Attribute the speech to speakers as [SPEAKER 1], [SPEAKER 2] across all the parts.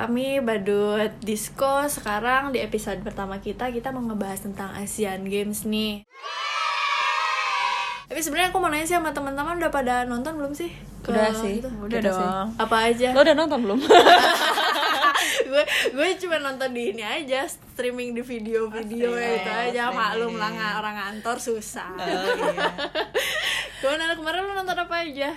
[SPEAKER 1] kami Badut Disco Sekarang di episode pertama kita Kita mau ngebahas tentang Asian Games nih Tapi sebenarnya aku mau nanya sih sama teman-teman Udah pada nonton belum sih? Ke
[SPEAKER 2] Udah sih.
[SPEAKER 1] gitu?
[SPEAKER 2] Udah
[SPEAKER 1] Udah
[SPEAKER 2] sih.
[SPEAKER 1] dong Apa aja?
[SPEAKER 2] Lo udah nonton belum?
[SPEAKER 1] gue gue cuma nonton di ini aja streaming di video-video
[SPEAKER 2] Oh,
[SPEAKER 1] itu aja
[SPEAKER 2] streaming.
[SPEAKER 1] maklum lah orang kantor susah
[SPEAKER 2] Oh, iya.
[SPEAKER 1] gimana kemarin lu nonton apa aja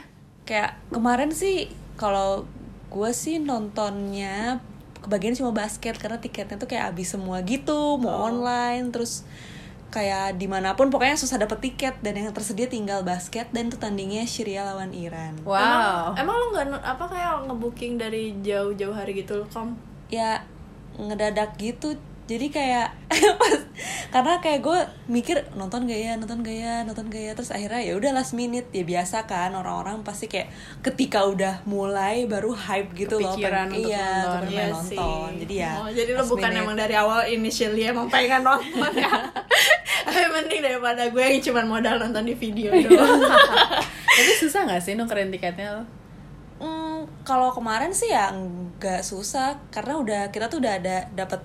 [SPEAKER 2] Kayak kemarin sih kalau gue sih nontonnya kebagian cuma basket karena tiketnya tuh kayak habis semua gitu, mau online terus kayak di mana pun pokoknya susah dapet tiket dan yang tersedia tinggal basket dan itu tandingnya Syria lawan Iran.
[SPEAKER 3] Wow.
[SPEAKER 1] emang, emang lu nggak apa kayak ngebooking dari jauh-jauh hari gitu loh kom
[SPEAKER 2] ya ngedadak gitu jadi kayak pas- karena kayak gue mikir nonton gak ya nonton gak ya nonton gak ya terus akhirnya ya udah last minute ya biasa kan orang-orang pasti kayak ketika udah mulai baru hype gitu loh
[SPEAKER 3] Kepikiran
[SPEAKER 2] pengen-
[SPEAKER 3] untuk
[SPEAKER 2] iya
[SPEAKER 3] nonton.
[SPEAKER 2] pengen
[SPEAKER 1] Iya
[SPEAKER 2] nonton
[SPEAKER 1] sih.
[SPEAKER 2] jadi ya
[SPEAKER 1] oh, jadi lo bukan
[SPEAKER 2] minute.
[SPEAKER 1] emang dari awal initially emang pengen nonton ya tapi mending daripada gue yang cuma modal nonton di video doang
[SPEAKER 3] Tapi susah gak sih nukerin tiketnya lo?
[SPEAKER 2] Hmm, kalau kemarin sih ya nggak susah karena udah kita tuh udah ada dapat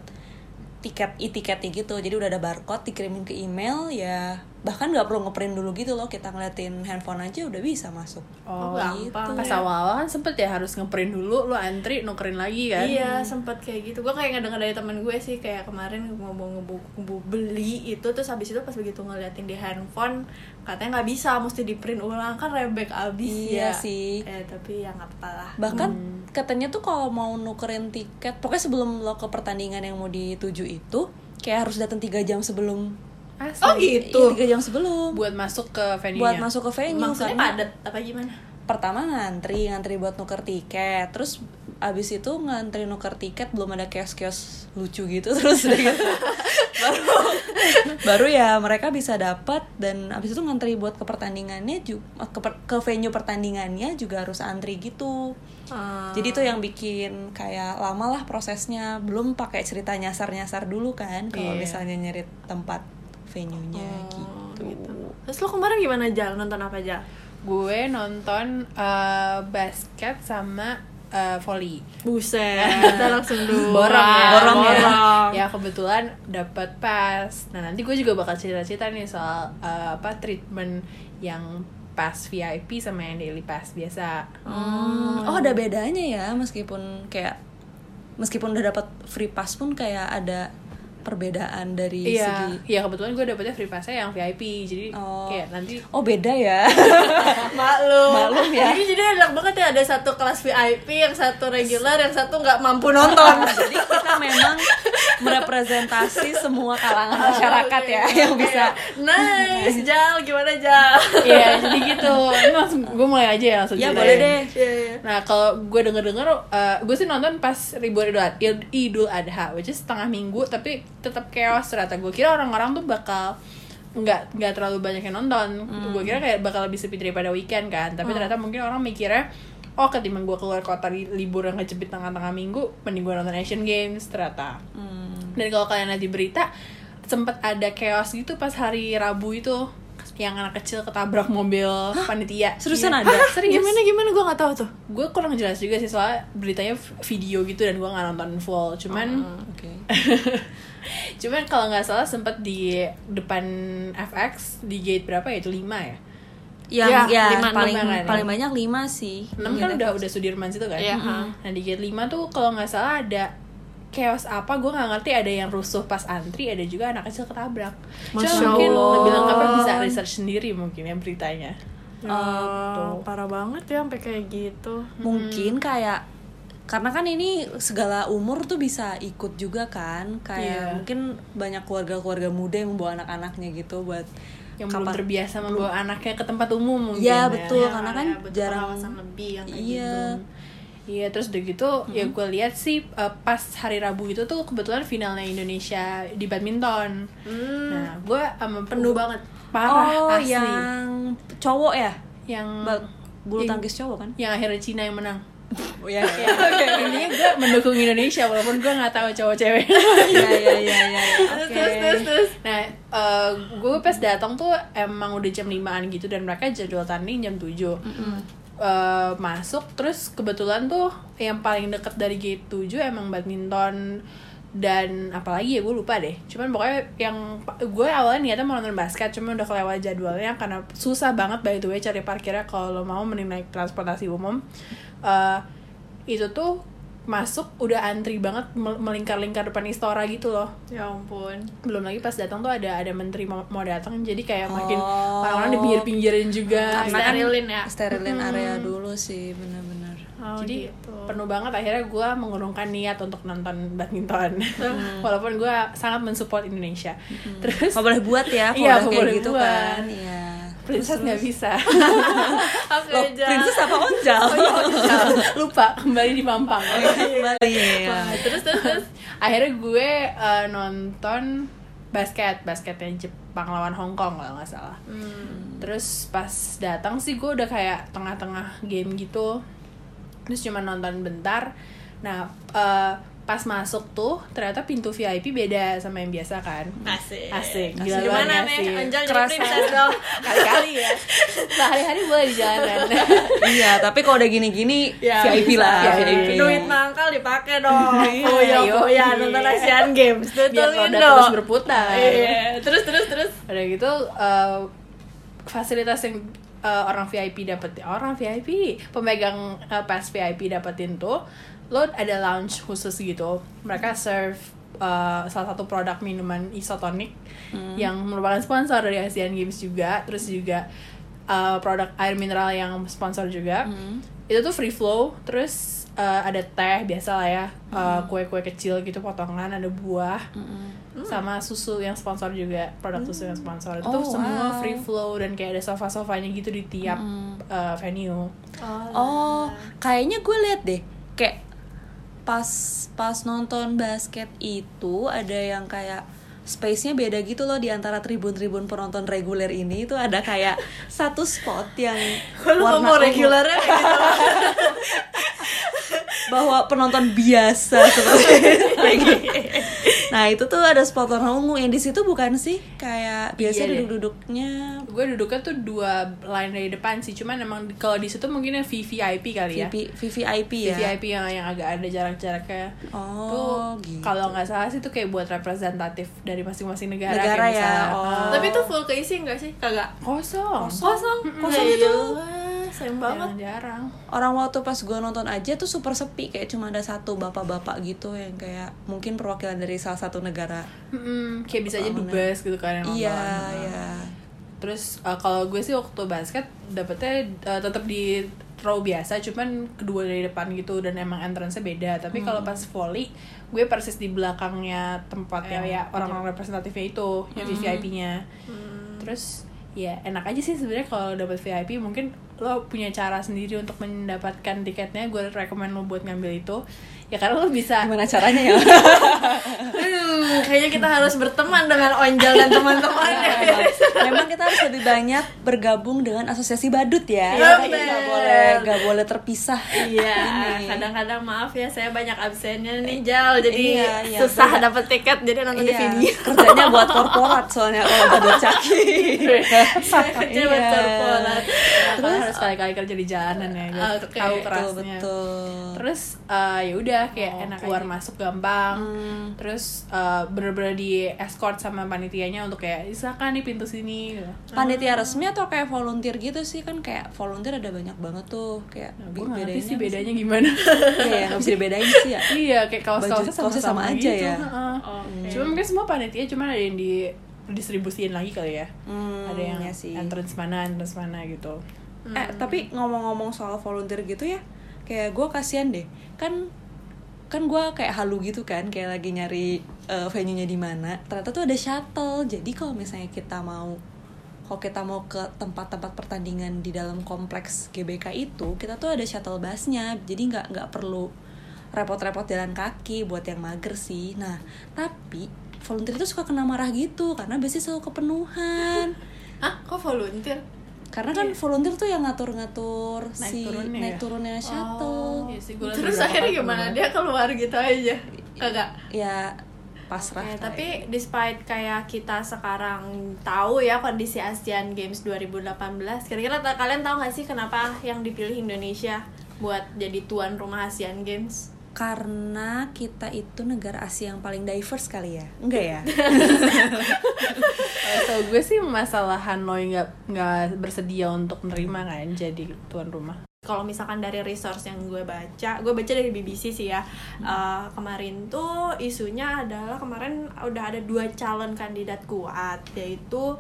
[SPEAKER 2] tiket e-tiketnya gitu. Jadi udah ada barcode dikirimin ke email ya bahkan nggak perlu ngeprint dulu gitu loh kita ngeliatin handphone aja udah bisa masuk.
[SPEAKER 1] Oh, gampang.
[SPEAKER 3] Pas
[SPEAKER 1] ya.
[SPEAKER 3] awal-awal kan sempet ya harus ngeprint dulu, lo antri nukerin lagi kan?
[SPEAKER 1] Iya sempet kayak gitu. Gue kayak ngedenger dari temen gue sih Kayak kemarin mau mau beli itu Terus habis itu pas begitu ngeliatin di handphone Katanya nggak bisa Mesti di print ulang. Kan rebek abis
[SPEAKER 2] Iya
[SPEAKER 1] ya.
[SPEAKER 2] sih.
[SPEAKER 1] Eh tapi ya nggak apa lah.
[SPEAKER 2] Bahkan katanya tuh kalau mau nukerin tiket pokoknya sebelum lo ke pertandingan yang mau dituju itu kayak harus datang tiga jam sebelum
[SPEAKER 3] Asli.
[SPEAKER 1] Oh gitu.
[SPEAKER 2] Iya, tiga jam sebelum.
[SPEAKER 3] Buat masuk ke venue
[SPEAKER 2] buat masuk ke venue
[SPEAKER 1] Maksudnya
[SPEAKER 2] karena
[SPEAKER 1] padat apa gimana?
[SPEAKER 2] pertama ngantri ngantri buat nuker tiket. Terus abis itu ngantri nuker tiket belum ada kios-kios lucu gitu. Terus gitu. Baru baru ya mereka bisa dapat dan abis itu ngantri buat ke pertandingannya juga ke, ke venue pertandingannya juga harus antri gitu.
[SPEAKER 1] Ah.
[SPEAKER 2] jadi itu yang bikin kayak lama lah prosesnya. Belum pakai cerita nyasar-nyasar dulu kan kalau
[SPEAKER 3] Iya.
[SPEAKER 2] misalnya nyari tempat venue-nya
[SPEAKER 1] Oh,
[SPEAKER 2] gitu.
[SPEAKER 1] gitu. Terus lo kemarin gimana Jal? Nonton apa Jal?
[SPEAKER 3] Gue nonton eh, basket sama eh, volley.
[SPEAKER 1] Buset, kita langsung dulu
[SPEAKER 3] borong ya
[SPEAKER 2] Borong ya.
[SPEAKER 3] ya kebetulan dapat pas nah nanti gue juga bakal cerita cerita nih soal uh, apa treatment yang pass VIP sama yang daily pass biasa
[SPEAKER 2] Hmm, Oh ada bedanya ya meskipun kayak meskipun udah dapat free pass pun kayak ada perbedaan dari
[SPEAKER 3] iya
[SPEAKER 2] segi
[SPEAKER 3] iya kebetulan gue dapetnya free passnya yang VIP jadi
[SPEAKER 2] Oh.
[SPEAKER 3] kayak nanti
[SPEAKER 2] Oh beda ya.
[SPEAKER 1] Maklum.
[SPEAKER 2] Maklum ya.
[SPEAKER 1] Jadi jadi enak banget ya ada satu kelas VIP, yang satu regular, yang satu nggak mampu nonton.
[SPEAKER 2] Jadi kita memang merepresentasi semua kalangan masyarakat ya yang
[SPEAKER 1] Oke.
[SPEAKER 2] bisa.
[SPEAKER 1] Nice, Jal, gimana Jal?
[SPEAKER 3] iya jadi gitu ini langsung gue mulai aja ya langsung
[SPEAKER 2] Ya boleh deh.
[SPEAKER 1] Iya, iya.
[SPEAKER 3] Nah kalau gue denger denger, gue sih nonton pas ribuan idul adha, which is setengah minggu, tapi tetap chaos ternyata. Gue kira orang-orang tuh bakal nggak nggak terlalu banyak yang nonton. Gue kira kayak bakal lebih sepi daripada weekend kan. Tapi ternyata mungkin orang mikirnya, oh ketimbang gue keluar kota li- libur yang ngejepit tengah-tengah minggu, mending gue nonton Asian Games ternyata.
[SPEAKER 2] Hmm.
[SPEAKER 3] Dan kalau kalian lihat di berita, sempet ada chaos gitu pas hari Rabu itu yang anak kecil ketabrak mobil panitia.
[SPEAKER 2] Seriusan
[SPEAKER 3] Iya.
[SPEAKER 2] ada?
[SPEAKER 3] Hah, serius?
[SPEAKER 1] Gimana gimana gue nggak tahu tuh.
[SPEAKER 3] gue kurang jelas juga sih soalnya beritanya video gitu dan gue nggak nonton full cuman
[SPEAKER 2] Oke.
[SPEAKER 3] cuman kalau nggak salah sempet di depan FX di gate berapa ya itu 5 ya
[SPEAKER 2] Yang
[SPEAKER 1] Ya,
[SPEAKER 2] ya,
[SPEAKER 1] lima,
[SPEAKER 2] paling
[SPEAKER 3] enam kan ya?
[SPEAKER 2] paling banyak lima sih.
[SPEAKER 3] 6 kan udah udah Sudirman situ kan
[SPEAKER 1] Iya.
[SPEAKER 3] nah di gate 5 tuh kalau nggak salah ada chaos apa gue nggak ngerti ada yang rusuh pas antri ada juga anak kecil ketabrak cuma
[SPEAKER 1] Masya
[SPEAKER 3] mungkin
[SPEAKER 1] Allah.
[SPEAKER 3] lebih lengkapnya bisa research sendiri mungkin ya beritanya
[SPEAKER 1] Ya, parah banget ya sampai kayak gitu.
[SPEAKER 2] Mungkin kayak karena kan ini segala umur tuh bisa ikut juga kan kayak
[SPEAKER 3] Iya.
[SPEAKER 2] mungkin banyak keluarga-keluarga muda yang membawa anak-anaknya gitu buat
[SPEAKER 3] yang belum
[SPEAKER 2] kapan-
[SPEAKER 3] terbiasa membawa anaknya ke tempat umum mungkin
[SPEAKER 2] Iya
[SPEAKER 3] ya.
[SPEAKER 2] betul
[SPEAKER 1] Ya,
[SPEAKER 2] karena kan
[SPEAKER 1] ya, butuh
[SPEAKER 2] jarang
[SPEAKER 1] lebih yang kayak
[SPEAKER 2] iya
[SPEAKER 1] gitu.
[SPEAKER 3] Iya terus udah gitu ya gue lihat sih uh, pas hari Rabu itu tuh kebetulan finalnya Indonesia di badminton.
[SPEAKER 1] Hmm,
[SPEAKER 3] Nah gue um,
[SPEAKER 1] penuh banget.
[SPEAKER 3] parah
[SPEAKER 2] oh
[SPEAKER 3] asli.
[SPEAKER 2] yang cowok ya
[SPEAKER 3] Yang
[SPEAKER 2] bulu tangkis cowok kan
[SPEAKER 3] yang akhirnya Cina yang menang.
[SPEAKER 2] Oh ya
[SPEAKER 3] Ya, intinya gue mendukung Indonesia walaupun gue nggak tahu cowok cewek.
[SPEAKER 2] ya ya ya ya
[SPEAKER 1] Terus terus terus
[SPEAKER 3] nah uh, gue pas datang tuh emang udah jam 5an gitu dan mereka jadwal tanding jam 7 eh, masuk terus kebetulan tuh yang paling deket dari gate 7 emang badminton dan apalagi ya gue lupa deh. Cuman pokoknya yang gue awalnya niatnya mau nonton basket cuman udah kelewat jadwalnya karena susah banget by the way cari parkirnya kalau lo mau mending naik transportasi umum. Eh, itu tuh masuk udah antri banget mel- melingkar-lingkar depan istora gitu loh.
[SPEAKER 1] Ya ampun.
[SPEAKER 3] Belum lagi pas datang tuh ada ada menteri mau, mau datang jadi kayak makin
[SPEAKER 2] Oh.
[SPEAKER 3] orang-orang di pinggir-pinggirin juga kan
[SPEAKER 1] sterilin ya.
[SPEAKER 2] sterilin area dulu sih bener-bener
[SPEAKER 1] oh,
[SPEAKER 3] jadi
[SPEAKER 1] gitu.
[SPEAKER 3] penuh banget akhirnya gue mengurungkan niat untuk nonton badminton. Walaupun gue sangat mensupport Indonesia. Terus
[SPEAKER 2] nggak boleh buat ya kalau
[SPEAKER 3] Iya,
[SPEAKER 2] kayak
[SPEAKER 3] boleh
[SPEAKER 2] gitu
[SPEAKER 3] buat.
[SPEAKER 2] kan iya.
[SPEAKER 3] Princess nggak bisa.
[SPEAKER 1] Oke
[SPEAKER 2] Loh, princess apa onjal?
[SPEAKER 3] Lupa kembali di Mampang.
[SPEAKER 2] Kembali ya
[SPEAKER 3] Nah, terus terus terus. Akhirnya gue eh, nonton basket basketnya Jepang lawan Hong Kong kalau nggak salah.
[SPEAKER 1] Hmm.
[SPEAKER 3] terus pas datang sih gue udah kayak tengah-tengah game gitu terus cuma nonton bentar. Nah eh, pas masuk tuh ternyata pintu VIP beda sama yang biasa kan.
[SPEAKER 1] Asik.
[SPEAKER 3] Asik.
[SPEAKER 1] Asik.
[SPEAKER 3] gila
[SPEAKER 1] gimana
[SPEAKER 3] banget
[SPEAKER 1] nih
[SPEAKER 3] sih.
[SPEAKER 1] Anjal jadi princess dong.
[SPEAKER 3] Kali-kali ya. Sehari-hari boleh di jalanan
[SPEAKER 2] iya tapi kalau udah gini-gini
[SPEAKER 3] Ya,
[SPEAKER 2] VIP lah.
[SPEAKER 3] Bisa.
[SPEAKER 2] VIP
[SPEAKER 1] duit mangkal dipakai dong.
[SPEAKER 3] Iya,
[SPEAKER 1] foya foya
[SPEAKER 3] yoi.
[SPEAKER 1] nonton Asian Games.
[SPEAKER 3] Biar
[SPEAKER 1] Betulin
[SPEAKER 3] roda terus berputar.
[SPEAKER 1] Iya. Terus terus terus.
[SPEAKER 3] Udah gitu eh, fasilitas yang eh, orang VIP dapetin orang VIP pemegang eh, pass VIP dapetin tuh lo ada lounge khusus gitu. Mereka serve eh, salah satu produk minuman isotonic yang merupakan sponsor dari Asian Games juga. Terus juga eh, produk air mineral yang sponsor juga. Itu tuh free flow terus eh, ada teh biasa lah ya eh, kue-kue kecil gitu potongan ada buah sama susu yang sponsor juga produk susu yang sponsor. Itu
[SPEAKER 2] Oh,
[SPEAKER 3] semua
[SPEAKER 2] wow.
[SPEAKER 3] free flow dan kayak ada sofa-sofanya gitu di tiap uh, venue.
[SPEAKER 2] Oh, kayaknya gue liat deh, kayak pas pas nonton basket itu ada yang kayak space-nya beda gitu loh di antara tribun-tribun penonton reguler ini. Itu ada kayak satu spot yang
[SPEAKER 1] lu
[SPEAKER 2] warna
[SPEAKER 1] kayak gitu.
[SPEAKER 2] Bahwa penonton biasa seperti itu. Nah itu tuh ada spot warna ungu. Yang di situ bukan sih? Kayak biasa
[SPEAKER 3] Iya.
[SPEAKER 2] duduk-duduknya.
[SPEAKER 3] Gue duduknya tuh dua line dari depan sih. Cuman emang kalau di situ mungkin yang VVIP kali ya.
[SPEAKER 2] VP, VVIP ya.
[SPEAKER 3] VVIP yang yang agak ada jarak-jaraknya.
[SPEAKER 2] Oh,
[SPEAKER 3] tuh
[SPEAKER 2] gitu.
[SPEAKER 3] kalau nggak salah sih tuh kayak buat representatif dari masing-masing negara,
[SPEAKER 2] Negara
[SPEAKER 3] kayak
[SPEAKER 2] ya,
[SPEAKER 3] misalnya,
[SPEAKER 2] oh.
[SPEAKER 1] tapi itu full keisi enggak sih? Kagak.
[SPEAKER 3] Kosong.
[SPEAKER 1] Kosong.
[SPEAKER 2] Kosong
[SPEAKER 1] Ya
[SPEAKER 2] itu.
[SPEAKER 1] Sayang banget.
[SPEAKER 3] Jarang
[SPEAKER 2] orang waktu pas gue nonton aja tuh super sepi kayak cuma ada satu bapak-bapak gitu yang kayak mungkin perwakilan dari salah satu negara.
[SPEAKER 3] Mm-mm, kayak bisa aja dubes gitu kan
[SPEAKER 2] iya iya.
[SPEAKER 3] Terus uh, kalau gue sih waktu basket dapetnya uh, tetap di row biasa, cuman kedua dari depan gitu dan emang entrance-nya beda. Tapi kalau pas volley, gue persis di belakangnya tempat yang ya orang-orang representatifnya itu, yang VIP-nya. Terus ya enak aja sih sebenarnya kalau dapet VIP mungkin lo punya cara sendiri untuk mendapatkan tiketnya. Gue rekomend lo buat ngambil itu. Ya karena lo bisa
[SPEAKER 2] gimana caranya ya
[SPEAKER 1] kayaknya kita harus berteman dengan Onjal dan teman-temannya.
[SPEAKER 2] memang kita harus lebih banyak bergabung dengan asosiasi badut ya
[SPEAKER 1] Iya, bener.
[SPEAKER 2] nggak boleh nggak boleh terpisah
[SPEAKER 1] Iya, kadang-kadang maaf ya saya banyak absennya nih Jal, jadi
[SPEAKER 2] Iya, iya,
[SPEAKER 1] susah dapet tiket jadi nonton di
[SPEAKER 2] Iya,
[SPEAKER 1] video.
[SPEAKER 2] kerjanya buat korporat soalnya kalau badut caki
[SPEAKER 1] Saya kerja buat
[SPEAKER 2] Iya.
[SPEAKER 1] korporat.
[SPEAKER 3] Terus harus kali-kali kerja di jalanan ya gue
[SPEAKER 1] Oke,
[SPEAKER 3] tahu
[SPEAKER 1] betul,
[SPEAKER 3] kerasnya
[SPEAKER 2] betul betul
[SPEAKER 3] terus uh, ya udah kayak
[SPEAKER 1] Oh,
[SPEAKER 3] enak keluar
[SPEAKER 1] gitu.
[SPEAKER 3] masuk gampang
[SPEAKER 2] Hmm.
[SPEAKER 3] terus uh, bener-bener di escort sama panitianya untuk kayak silakan nih pintu sini gitu.
[SPEAKER 2] panitia resmi atau kayak volunteer gitu sih kan kayak volunteer ada banyak banget tuh kayak
[SPEAKER 3] nah, gue
[SPEAKER 2] bedanya
[SPEAKER 3] sih bedanya gimana
[SPEAKER 2] Iya, nggak bisa dibedain sih ya.
[SPEAKER 3] iya kayak kaos-kaosnya
[SPEAKER 2] Baju- kaosnya
[SPEAKER 3] sama-sama
[SPEAKER 2] sama aja
[SPEAKER 3] gitu
[SPEAKER 2] ya?
[SPEAKER 3] heeh.
[SPEAKER 1] Oke.
[SPEAKER 3] cuma mungkin semua panitia cuma ada yang di distribusiin lagi kali ya
[SPEAKER 2] Hmm,
[SPEAKER 3] ada yang
[SPEAKER 2] ya sih.
[SPEAKER 3] entrance mana entrance mana gitu
[SPEAKER 2] Eh, tapi ngomong-ngomong soal volunteer gitu ya, kayak gue kasihan deh. Kan kan gue kayak halu gitu kan, kayak lagi nyari eh, venue-nya di mana. Ternyata tuh ada shuttle. Jadi kalau misalnya kita mau kalau kita mau ke tempat-tempat pertandingan di dalam kompleks GBK itu, kita tuh ada shuttle busnya. Jadi nggak nggak perlu repot-repot jalan kaki buat yang mager sih. Nah, tapi volunteer itu suka kena marah gitu karena biasanya selalu kepenuhan.
[SPEAKER 1] Ah, kok volunteer?
[SPEAKER 2] Karena kan volunteer tuh yang ngatur-ngatur
[SPEAKER 3] Naik
[SPEAKER 2] si
[SPEAKER 3] turunnya
[SPEAKER 2] naik
[SPEAKER 3] ya?
[SPEAKER 2] turunnya shuttle.
[SPEAKER 3] Iya sih,
[SPEAKER 1] Terus akhirnya gimana? Dia keluar gitu aja. Kagak.
[SPEAKER 2] Ya pasrah
[SPEAKER 1] Oke,
[SPEAKER 2] lah
[SPEAKER 1] tapi
[SPEAKER 2] ya.
[SPEAKER 1] despite kayak kita sekarang tahu ya kondisi Asian Games 2018, kira-kira kalian tahu nggak sih kenapa yang dipilih Indonesia buat jadi tuan rumah Asian Games?
[SPEAKER 2] Karena kita itu negara Asia yang paling diverse kali ya enggak ya
[SPEAKER 3] Atau gue sih masalah Hanoi nggak nggak bersedia untuk menerima kan jadi tuan rumah.
[SPEAKER 1] Kalau misalkan dari resource yang gue baca, gue baca dari BBC sih ya. Eh, kemarin tuh isunya adalah kemarin udah ada dua calon kandidat kuat yaitu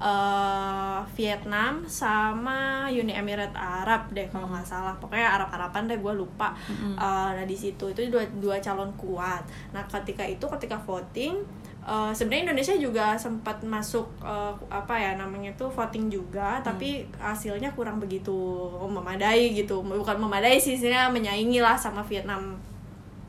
[SPEAKER 1] eh, Vietnam sama Uni Emirat Arab deh kalau nggak salah. Pokoknya Arab-Araban deh gue lupa. Eh, nah di situ itu dua dua calon kuat. Nah ketika itu ketika voting eh, sebenarnya Indonesia juga sempat masuk eh, apa ya namanya tuh voting juga tapi hasilnya kurang begitu memadai gitu bukan memadai sih istilahnya menyaingi lah sama Vietnam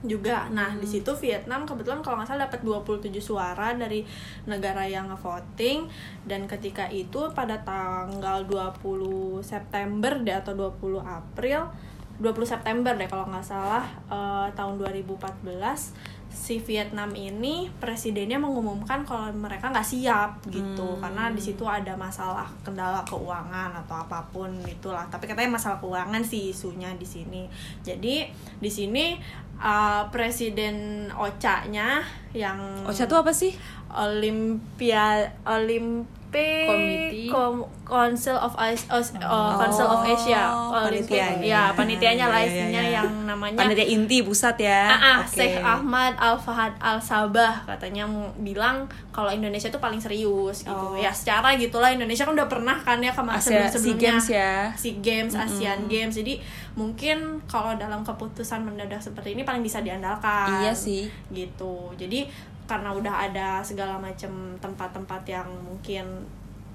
[SPEAKER 1] juga. Nah, di situ Vietnam kebetulan kalau nggak salah dapat 27 suara dari negara yang nge-voting dan ketika itu pada tanggal 20 September deh atau 20 April 20 September deh kalau nggak salah eh, tahun 2014 si Vietnam ini presidennya mengumumkan kalau mereka nggak siap gitu. Karena di situ ada masalah kendala keuangan atau apa pun itulah. Tapi katanya masalah keuangan sih isunya di sini. Jadi di sini uh, presiden OCA-nya yang
[SPEAKER 2] Ocha tuh apa sih?
[SPEAKER 1] Olympia Olympic
[SPEAKER 3] Committee.
[SPEAKER 1] Com- Council of As- Os- uh, Council of Asia
[SPEAKER 2] Oh,
[SPEAKER 1] Olympic
[SPEAKER 2] panitianya.
[SPEAKER 1] ya panitianya lah
[SPEAKER 2] Ya, ya,
[SPEAKER 1] isinya
[SPEAKER 2] ya.
[SPEAKER 1] yang namanya
[SPEAKER 2] panitia inti pusat ya
[SPEAKER 1] Ah, ah,
[SPEAKER 2] Oke.
[SPEAKER 1] Sheikh Ahmad Al Fahad Al Sabah katanya bilang kalau Indonesia tuh paling serius gitu
[SPEAKER 2] Oh.
[SPEAKER 1] ya secara gitulah Indonesia kan udah pernah kan ya kemarin sebelum sebelumnya
[SPEAKER 2] SEA Games ya.
[SPEAKER 1] SEA Games Asian Games jadi mungkin kalau dalam keputusan mendadak seperti ini paling bisa diandalkan
[SPEAKER 2] Iya sih.
[SPEAKER 1] gitu jadi karena udah ada segala macam tempat-tempat yang mungkin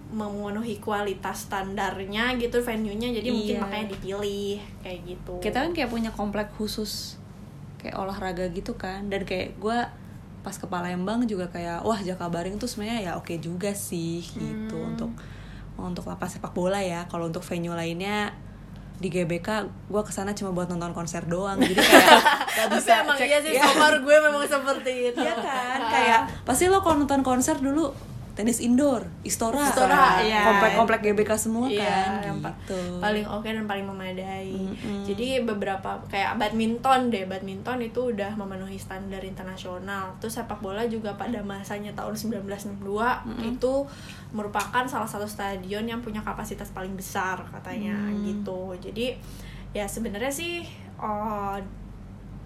[SPEAKER 1] memenuhi kualitas standarnya gitu venue-nya jadi mungkin
[SPEAKER 2] Iya.
[SPEAKER 1] makanya dipilih kayak gitu.
[SPEAKER 2] Kita kan kayak punya komplek khusus kayak olahraga gitu kan. Dan kayak gue pas ke Palembang juga kayak wah Jakabaring tuh sebenarnya ya oke juga sih gitu. Untuk untuk lapas sepak bola ya. Kalau untuk venue lainnya di GBK gue ke sana cuma buat nonton konser doang. Jadi kayak gak
[SPEAKER 1] Tapi
[SPEAKER 2] bisa
[SPEAKER 1] emang
[SPEAKER 2] cek.
[SPEAKER 1] iya sih
[SPEAKER 2] ya,
[SPEAKER 1] kamar gue memang seperti itu.
[SPEAKER 2] Ya kan? Kayak pasti lo kalau nonton konser dulu tenis indoor Istora,
[SPEAKER 1] Istora, iya.
[SPEAKER 2] komplek-komplek GBK semua
[SPEAKER 1] Iya,
[SPEAKER 2] kan? gitu.
[SPEAKER 1] paling oke dan paling memadai. Jadi beberapa kayak badminton deh, badminton itu udah memenuhi standar internasional. Terus sepak bola juga pada masanya tahun 1962 itu merupakan salah satu stadion yang punya kapasitas paling besar katanya gitu. Jadi ya sebenarnya sih oh,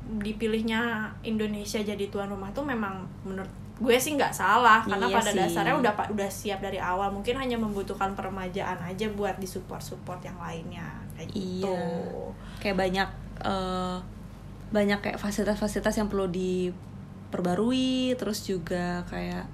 [SPEAKER 1] dipilihnya Indonesia jadi tuan rumah tuh memang menurut gue sih nggak salah. Karena
[SPEAKER 2] Iya
[SPEAKER 1] pada
[SPEAKER 2] sih.
[SPEAKER 1] dasarnya udah pa- udah siap dari awal. Mungkin hanya membutuhkan peremajaan aja buat disupport support yang lainnya. Kayak gitu.
[SPEAKER 2] Iya. Kayak banyak eh, banyak kayak fasilitas-fasilitas yang perlu diperbarui, terus juga kayak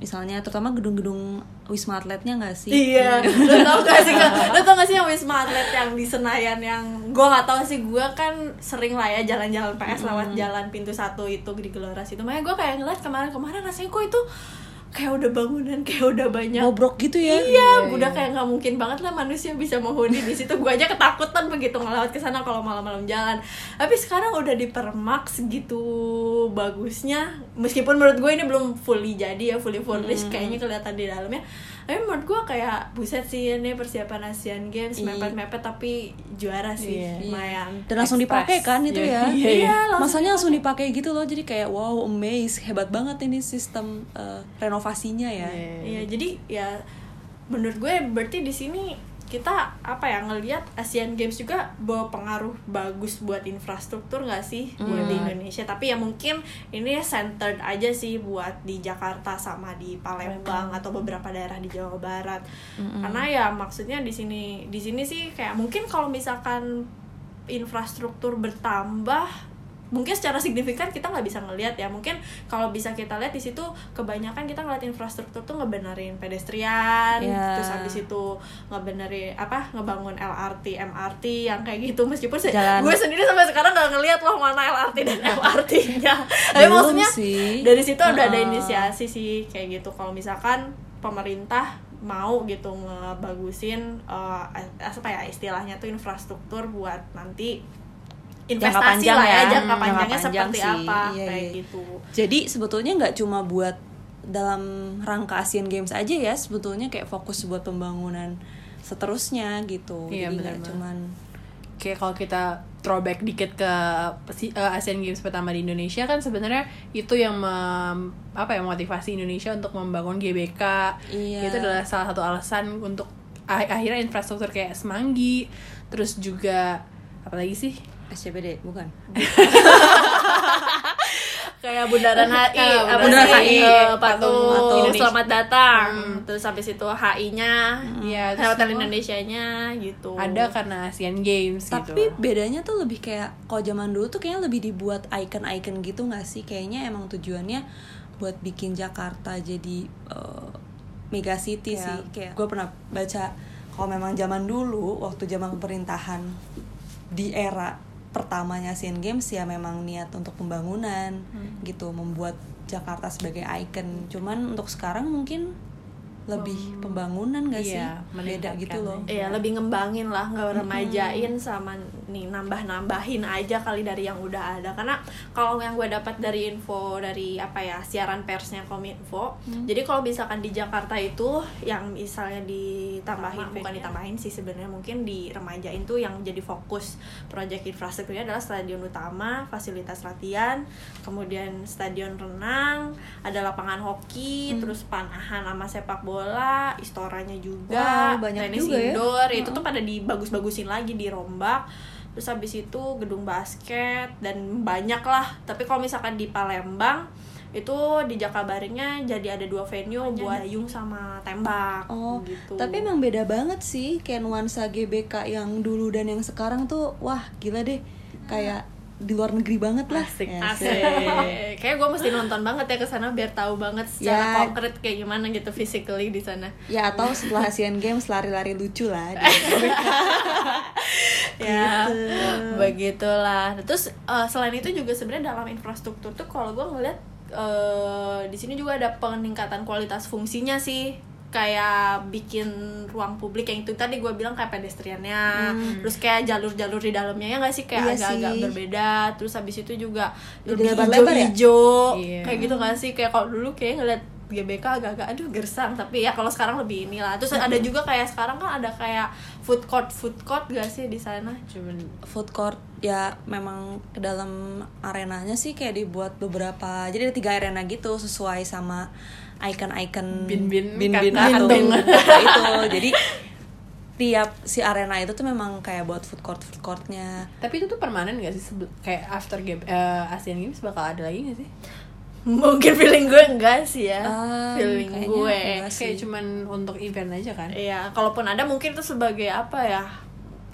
[SPEAKER 2] misalnya terutama gedung-gedung wisma atletnya nggak sih?
[SPEAKER 1] Iya, lo tau gak sih lo tau gak sih yang wisma atlet yang di Senayan yang gue nggak tahu sih gue kan sering lah ya jalan-jalan PS lewat jalan pintu satu itu di Gelora situ, makanya gue kayak ngeliat kemarin-kemarin rasanya kok itu kayak udah bangunan kayak udah banyak
[SPEAKER 2] Bobrok gitu ya?
[SPEAKER 1] Iya, udah kayak nggak mungkin banget lah manusia bisa menghuni di situ. Gue aja ketakutan begitu ngelawat ke sana kalau malam-malam jalan. Tapi sekarang udah dipermak segitu bagusnya. Meskipun menurut gue ini belum fully jadi ya, fully furnished kayaknya kelihatan di dalamnya. Tapi menurut gue kayak buset sih ini persiapan Asian Games
[SPEAKER 2] Iya.
[SPEAKER 1] mepet-mepet tapi juara sih,
[SPEAKER 3] Iya.
[SPEAKER 1] lumayan.
[SPEAKER 2] Dan langsung dipakai kan itu
[SPEAKER 3] Iya,
[SPEAKER 2] ya?
[SPEAKER 3] iya,
[SPEAKER 1] iya. langsung
[SPEAKER 2] Masanya langsung dipakai gitu loh, jadi kayak wow amazed, hebat banget ini sistem eh, renovasinya ya.
[SPEAKER 1] Iya, jadi ya menurut gue berarti di sini kita apa ya ngelihat Asian Games juga bawa pengaruh bagus buat infrastruktur nggak sih? Buat di Indonesia. Tapi ya mungkin ini centered aja sih buat di Jakarta sama di Palembang atau beberapa daerah di Jawa Barat. Karena ya maksudnya di sini di sini sih kayak mungkin kalau misalkan infrastruktur bertambah mungkin secara signifikan kita nggak bisa ngelihat ya mungkin kalau bisa kita lihat di situ kebanyakan kita ngeliat infrastruktur tuh ngebenerin pedestrian
[SPEAKER 2] Ya.
[SPEAKER 1] terus habis itu ngebenerin apa ngebangun LRT MRT yang kayak gitu meskipun se-
[SPEAKER 2] Jalan.
[SPEAKER 1] gue sendiri sampai sekarang nggak ngelihat loh mana LRT dan MRT-nya tapi maksudnya
[SPEAKER 2] sih.
[SPEAKER 1] dari situ udah ada inisiasi sih kayak gitu kalau misalkan pemerintah mau gitu ngebagusin eh, apa ya istilahnya tuh infrastruktur buat nanti investasi
[SPEAKER 2] panjang
[SPEAKER 1] lah ya,
[SPEAKER 2] ya.
[SPEAKER 1] jangka
[SPEAKER 2] Jangka
[SPEAKER 1] panjangnya
[SPEAKER 2] panjang
[SPEAKER 1] seperti
[SPEAKER 2] sih.
[SPEAKER 1] apa
[SPEAKER 2] Iya,
[SPEAKER 1] kayak
[SPEAKER 2] iya.
[SPEAKER 1] gitu.
[SPEAKER 2] Jadi sebetulnya nggak cuma buat dalam rangka Asian Games aja ya, sebetulnya kayak fokus buat pembangunan seterusnya gitu.
[SPEAKER 3] Iya,
[SPEAKER 2] Jadi nggak cuman
[SPEAKER 3] kayak kalau kita throwback dikit ke eh, Asian Games pertama di Indonesia kan sebenarnya itu yang mem- apa ya motivasi Indonesia untuk membangun GBK
[SPEAKER 2] Iya.
[SPEAKER 3] itu adalah salah satu alasan untuk akhirnya infrastruktur kayak Semanggi terus juga apa lagi sih
[SPEAKER 2] SCBD bukan?
[SPEAKER 1] kayak Bundaran HI, apa
[SPEAKER 3] Bundaran? HI,
[SPEAKER 1] Eh,
[SPEAKER 3] patung
[SPEAKER 1] patung
[SPEAKER 3] Indonesia.
[SPEAKER 1] selamat datang. Terus habis itu HI-nya,
[SPEAKER 3] Iya, terus
[SPEAKER 1] Hotel
[SPEAKER 3] semua
[SPEAKER 1] Indonesia-nya gitu.
[SPEAKER 3] ada karena Asian Games
[SPEAKER 2] Tapi
[SPEAKER 3] gitu
[SPEAKER 2] bedanya tuh lebih kayak kalau zaman dulu tuh kayaknya lebih dibuat icon-icon gitu nggak sih? Kayaknya emang tujuannya buat bikin Jakarta jadi eh, mega city
[SPEAKER 3] Kayak-
[SPEAKER 2] sih. Kayak gue pernah baca kalau memang zaman dulu waktu zaman pemerintahan di era pertamanya Asian Games ya memang niat untuk pembangunan gitu, membuat Jakarta sebagai icon. Cuman untuk sekarang mungkin lebih pembangunan gak sih?
[SPEAKER 3] Iya,
[SPEAKER 2] Beda
[SPEAKER 3] meningkatkan
[SPEAKER 2] gitu loh.
[SPEAKER 3] aja.
[SPEAKER 1] Iya lebih ngembangin lah nggak remajain sama nih nambah nambahin aja kali dari yang udah ada karena kalau yang gue dapat dari info dari apa ya siaran persnya kominfo jadi kalau misalkan di Jakarta itu yang misalnya ditambahin bukan ditambahin sih sebenarnya mungkin di remajain tuh yang jadi fokus proyek infrastrukturnya adalah stadion utama fasilitas latihan kemudian stadion renang ada lapangan hoki terus panahan sama sepak bola istoranya juga.
[SPEAKER 2] Wow, banyak
[SPEAKER 1] tenis
[SPEAKER 2] juga ya.
[SPEAKER 1] indoor itu tuh pada dibagus-bagusin lagi dirombak terus habis itu gedung basket dan banyak lah tapi kalau misalkan di Palembang itu di Jakabaringnya jadi ada dua venue buat dayung sama tembak
[SPEAKER 2] Oh,
[SPEAKER 1] gitu.
[SPEAKER 2] tapi emang beda banget sih kayak nuansa GBK yang dulu dan yang sekarang tuh wah gila deh. Kayak di luar negeri banget lah.
[SPEAKER 3] Asik,
[SPEAKER 2] Ya,
[SPEAKER 1] Asik. Kayak gue mesti nonton banget ya ke sana biar tahu banget secara
[SPEAKER 2] Ya.
[SPEAKER 1] konkret kayak gimana gitu physically di sana.
[SPEAKER 2] Ya atau setelah Asian Games lari-lari lucu lah.
[SPEAKER 1] ya
[SPEAKER 2] Gitu.
[SPEAKER 1] begitulah terus eh, selain itu juga sebenarnya dalam infrastruktur tuh kalau gue ngeliat eh, di sini juga ada peningkatan kualitas fungsinya sih kayak bikin ruang publik yang itu tadi gue bilang kayak pedestriannya terus kayak jalur-jalur di dalamnya ya nggak sih kayak
[SPEAKER 2] Iya
[SPEAKER 1] agak-agak
[SPEAKER 2] sih.
[SPEAKER 1] berbeda terus habis itu juga lebih
[SPEAKER 2] ya?
[SPEAKER 1] hijau-hijau
[SPEAKER 3] Iya.
[SPEAKER 1] kayak gitu nggak sih kayak kalau dulu kayak ngeliat GBK agak-agak aduh gersang. Tapi ya kalau sekarang lebih inilah. Terus ada juga kayak sekarang kan ada kayak food court food court gak sih di sana?
[SPEAKER 3] Cuman
[SPEAKER 2] Food court ya memang ke dalam arenanya sih kayak dibuat beberapa jadi ada tiga arena gitu sesuai sama icon-icon
[SPEAKER 3] Bin-bin
[SPEAKER 2] bin-bin.
[SPEAKER 3] Kata
[SPEAKER 2] itu. Jadi tiap si arena itu tuh memang kayak buat food court food courtnya.
[SPEAKER 3] Tapi itu tuh permanen gak sih? Kayak after game eh, Asian Games bakal ada lagi gak sih
[SPEAKER 1] mungkin feeling gue enggak sih ya.
[SPEAKER 2] Ah,
[SPEAKER 1] feeling gue.
[SPEAKER 3] kayak cuman untuk event aja kan?
[SPEAKER 1] Iya, kalaupun ada mungkin itu sebagai apa ya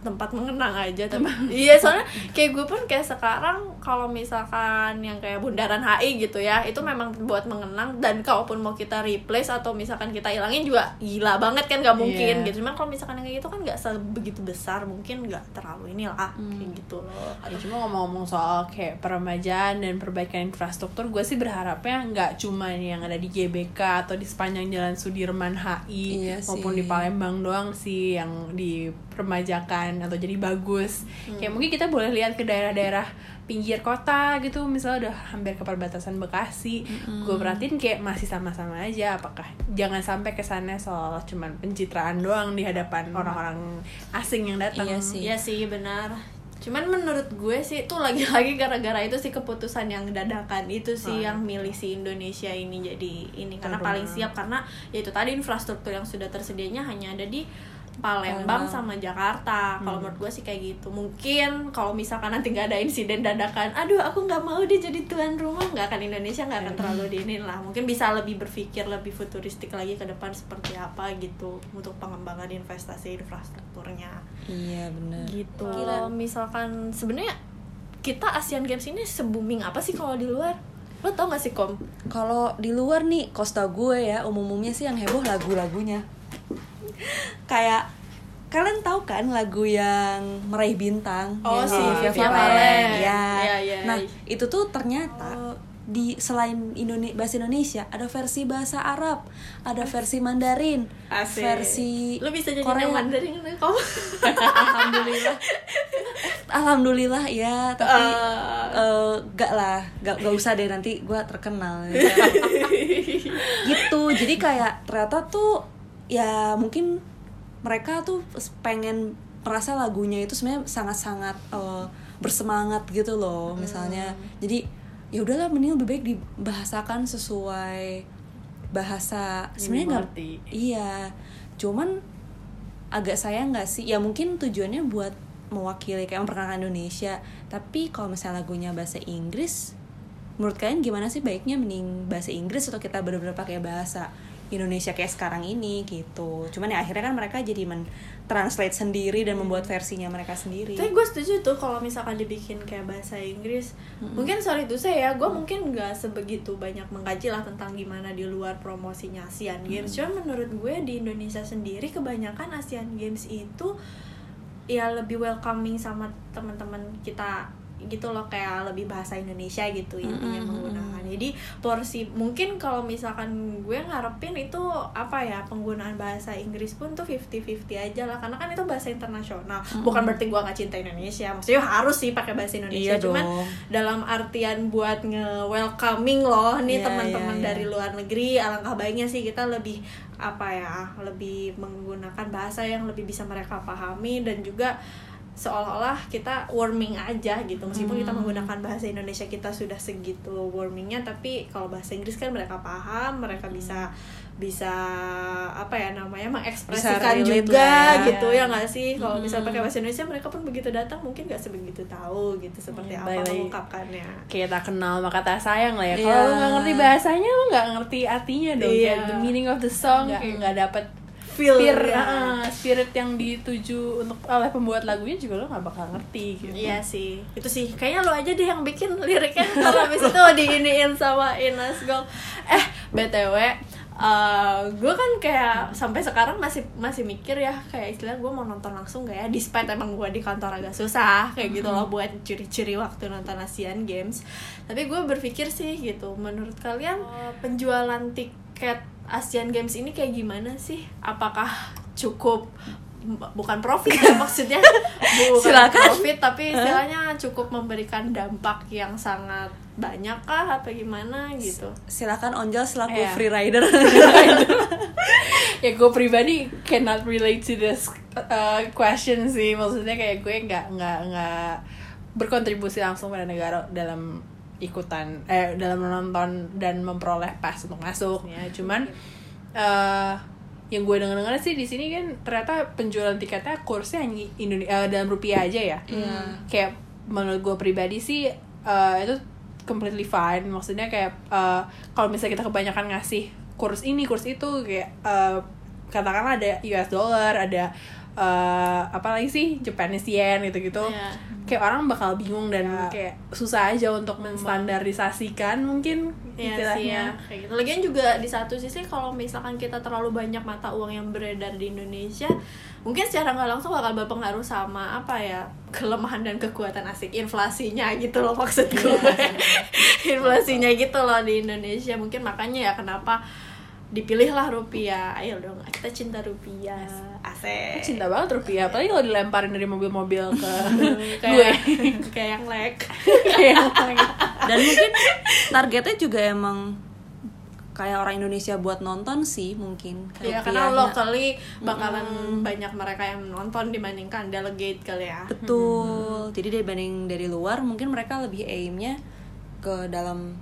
[SPEAKER 1] tempat mengenang aja tapi iya soalnya kayak gue pun kayak sekarang kalau misalkan yang kayak bundaran HI gitu ya itu memang buat mengenang dan kalaupun mau kita replace atau misalkan kita hilangin juga gila banget kan nggak mungkin
[SPEAKER 3] Iya.
[SPEAKER 1] gitu. Cuman kalau misalkan yang kayak gitu kan nggak sebegitu besar mungkin nggak terlalu inilah kayak gitu. Loh
[SPEAKER 3] Ya, cuma ngomong-ngomong soal kayak peremajaan dan perbaikan infrastruktur, gue sih berharapnya nggak cuma yang ada di GBK atau di sepanjang Jalan Sudirman HI
[SPEAKER 2] Iya
[SPEAKER 3] maupun
[SPEAKER 2] sih.
[SPEAKER 3] di Palembang doang sih yang dipermajakan atau jadi bagus. Kayak mungkin kita boleh lihat ke daerah-daerah pinggir kota gitu, misalnya udah hampir ke perbatasan Bekasi. Gue perhatiin kayak masih sama-sama aja. Apakah jangan sampai kesannya soal cuman pencitraan doang di hadapan orang-orang asing yang datang.
[SPEAKER 2] Iya sih.
[SPEAKER 1] Iya sih benar. Cuman menurut gue sih itu lagi-lagi gara-gara itu sih keputusan yang dadakan itu sih
[SPEAKER 3] Oh,
[SPEAKER 1] yang milih si Indonesia ini jadi ini karena paling siap karena ya itu tadi infrastruktur yang sudah tersedianya hanya ada di Palembang sama Jakarta. Kalau menurut gue sih kayak gitu. Mungkin kalau misalkan nanti nggak ada insiden dadakan, aduh aku nggak mau dia jadi tuan rumah, nggak akan Indonesia nggak akan terlalu diinin lah. Mungkin bisa lebih berpikir lebih futuristik lagi ke depan seperti apa gitu untuk pengembangan investasi infrastrukturnya
[SPEAKER 2] iya bener
[SPEAKER 1] gitu
[SPEAKER 2] Gila.
[SPEAKER 1] kalau misalkan sebenarnya kita Asian Games ini se booming apa sih kalau di luar lo tau gak sih kom
[SPEAKER 2] Kalau di luar nih, kosta gue ya, umum-umumnya sih yang heboh lagu-lagunya. Kayak kalian tahu kan lagu yang meraih bintang
[SPEAKER 1] Oh,
[SPEAKER 2] yang
[SPEAKER 1] si
[SPEAKER 2] Via Valen. Ya. Nah, itu tuh ternyata di selain Indone bahasa Indonesia ada versi bahasa Arab, ada versi Mandarin, versi
[SPEAKER 1] lo bisa jadi
[SPEAKER 2] Korea.
[SPEAKER 1] Mandarin kan
[SPEAKER 2] Alhamdulillah. alhamdulillah ya tapi
[SPEAKER 1] Eh.
[SPEAKER 2] eh, gak lah gak, gak usah deh nanti gue terkenal gitu jadi kayak ternyata tuh ya mungkin mereka tuh pengen merasa lagunya itu sebenarnya sangat-sangat eh, bersemangat gitu loh misalnya. Jadi ya udahlah mending lebih baik dibahasakan sesuai bahasa. Sebenarnya nggak iya. Cuman agak sayang nggak sih? Ya mungkin tujuannya buat mewakili kayak memperkenalkan Indonesia. Tapi kalau misalnya lagunya bahasa Inggris menurut kalian gimana sih baiknya mending bahasa Inggris atau kita benar-benar pakai bahasa Indonesia kayak sekarang ini gitu cuman ya akhirnya kan mereka jadi men translate sendiri dan membuat versinya mereka sendiri
[SPEAKER 1] Tapi gue setuju tuh kalau misalkan dibikin kayak bahasa Inggris. Mungkin sorry itu saya, gue mungkin nggak sebegitu banyak mengkaji lah tentang gimana di luar promosinya Asian Games. Cuman menurut gue di Indonesia sendiri kebanyakan Asian Games itu ya lebih welcoming sama teman-teman kita gitu loh kayak lebih bahasa Indonesia gitu intinya
[SPEAKER 2] Mm-mm,
[SPEAKER 1] menggunakan. Jadi porsi mungkin kalau misalkan gue ngarepin itu apa ya penggunaan bahasa Inggris pun tuh 50-50 aja lah. Karena kan itu bahasa internasional. Bukan berarti gue nggak cinta Indonesia. Maksudnya harus sih pakai bahasa Indonesia.
[SPEAKER 2] Iya
[SPEAKER 1] cuman
[SPEAKER 2] dong.
[SPEAKER 1] dalam artian buat nge welcoming loh nih
[SPEAKER 2] Iya,
[SPEAKER 1] teman-teman
[SPEAKER 2] iya, iya.
[SPEAKER 1] dari luar negeri alangkah baiknya sih kita lebih apa ya lebih menggunakan bahasa yang lebih bisa mereka pahami dan juga seolah-olah kita warming aja gitu meskipun kita
[SPEAKER 2] Hmm.
[SPEAKER 1] menggunakan bahasa Indonesia kita sudah segitu warmingnya tapi kalau bahasa Inggris kan mereka paham mereka bisa bisa apa ya namanya mengekspresikan juga
[SPEAKER 2] ya.
[SPEAKER 1] gitu ya nggak sih kalau
[SPEAKER 2] Hmm.
[SPEAKER 1] misal pakai bahasa Indonesia mereka pun begitu datang mungkin nggak sebegitu tahu gitu seperti
[SPEAKER 3] Hmm,
[SPEAKER 1] apa
[SPEAKER 3] lagi.
[SPEAKER 1] mengungkapkannya
[SPEAKER 3] kayak tak kenal maka tak sayang lah ya
[SPEAKER 2] Iya.
[SPEAKER 3] kalau lu nggak ngerti bahasanya lu nggak ngerti artinya dong
[SPEAKER 1] Iya.
[SPEAKER 3] kayak the meaning of the song
[SPEAKER 1] Nggak-
[SPEAKER 3] kayak nggak dapet
[SPEAKER 1] feel
[SPEAKER 3] spirit,
[SPEAKER 1] ya.
[SPEAKER 3] ah, spirit yang dituju untuk oleh pembuat lagunya juga lo nggak bakal ngerti gitu
[SPEAKER 1] Iya sih, itu sih. Kayaknya lo aja deh yang bikin liriknya kalau habis itu diiniin sama Inas Gold. Eh, BTW, gue kan kayak sampai sekarang masih masih mikir ya kayak istilah gue mau nonton langsung gak ya despite emang gue di kantor agak susah kayak gitu loh buat curi-curi waktu nonton Asian Games tapi gue berpikir sih gitu menurut kalian eh, penjualan tiket Asian Games ini kayak gimana sih? Apakah cukup bukan profit ya maksudnya bukan
[SPEAKER 2] Silakan.
[SPEAKER 1] profit tapi istilahnya cukup memberikan dampak yang sangat banyak kah apa gimana gitu?
[SPEAKER 2] Silakan Onjol selaku
[SPEAKER 3] Iya.
[SPEAKER 2] free rider.
[SPEAKER 3] Ya gue pribadi cannot relate to this uh, question sih. Maksudnya kayak gue nggak nggak nggak berkontribusi langsung pada negara dalam ikutan eh dalam menonton dan memperoleh pas untuk masuk. Ya cuman eh yang gue dengar dengar sih di sini kan ternyata penjualan tiketnya kursnya hanya Indonesia dalam rupiah aja ya.
[SPEAKER 2] Iya.
[SPEAKER 3] kayak menurut gue pribadi sih eh, itu completely fine. Maksudnya kayak eh, kalau misalnya kita kebanyakan ngasih kurs ini kurs itu kayak eh, katakanlah ada US dollar ada eh, apa lagi sih Japanese yen gitu gitu
[SPEAKER 1] Iya.
[SPEAKER 3] kayak orang bakal bingung dan kayak susah aja untuk menstandarisasikan mungkin
[SPEAKER 1] Iya sih ya
[SPEAKER 3] istilahnya
[SPEAKER 1] kayak gitu. Lagian juga di satu sisi kalau misalkan kita terlalu banyak mata uang yang beredar di Indonesia, mungkin secara nggak langsung bakal berpengaruh sama apa ya kelemahan dan kekuatan asik inflasinya gitu loh maksud gue. inflasinya gitu loh di Indonesia. Mungkin makanya ya kenapa dipilihlah rupiah. Ayo dong, kita cinta rupiah. Asik.
[SPEAKER 3] cinta banget rupiah apalagi kalau dilemparin dari mobil-mobil ke gue
[SPEAKER 1] kayak kayak yang lek.
[SPEAKER 3] kayak
[SPEAKER 2] dan mungkin targetnya juga emang kayak orang Indonesia buat nonton sih mungkin
[SPEAKER 1] Ya karena locally bakalan banyak mereka yang nonton dibandingkan delegate kali ya.
[SPEAKER 2] betul jadi dibanding dari luar mungkin mereka lebih aimnya ke dalam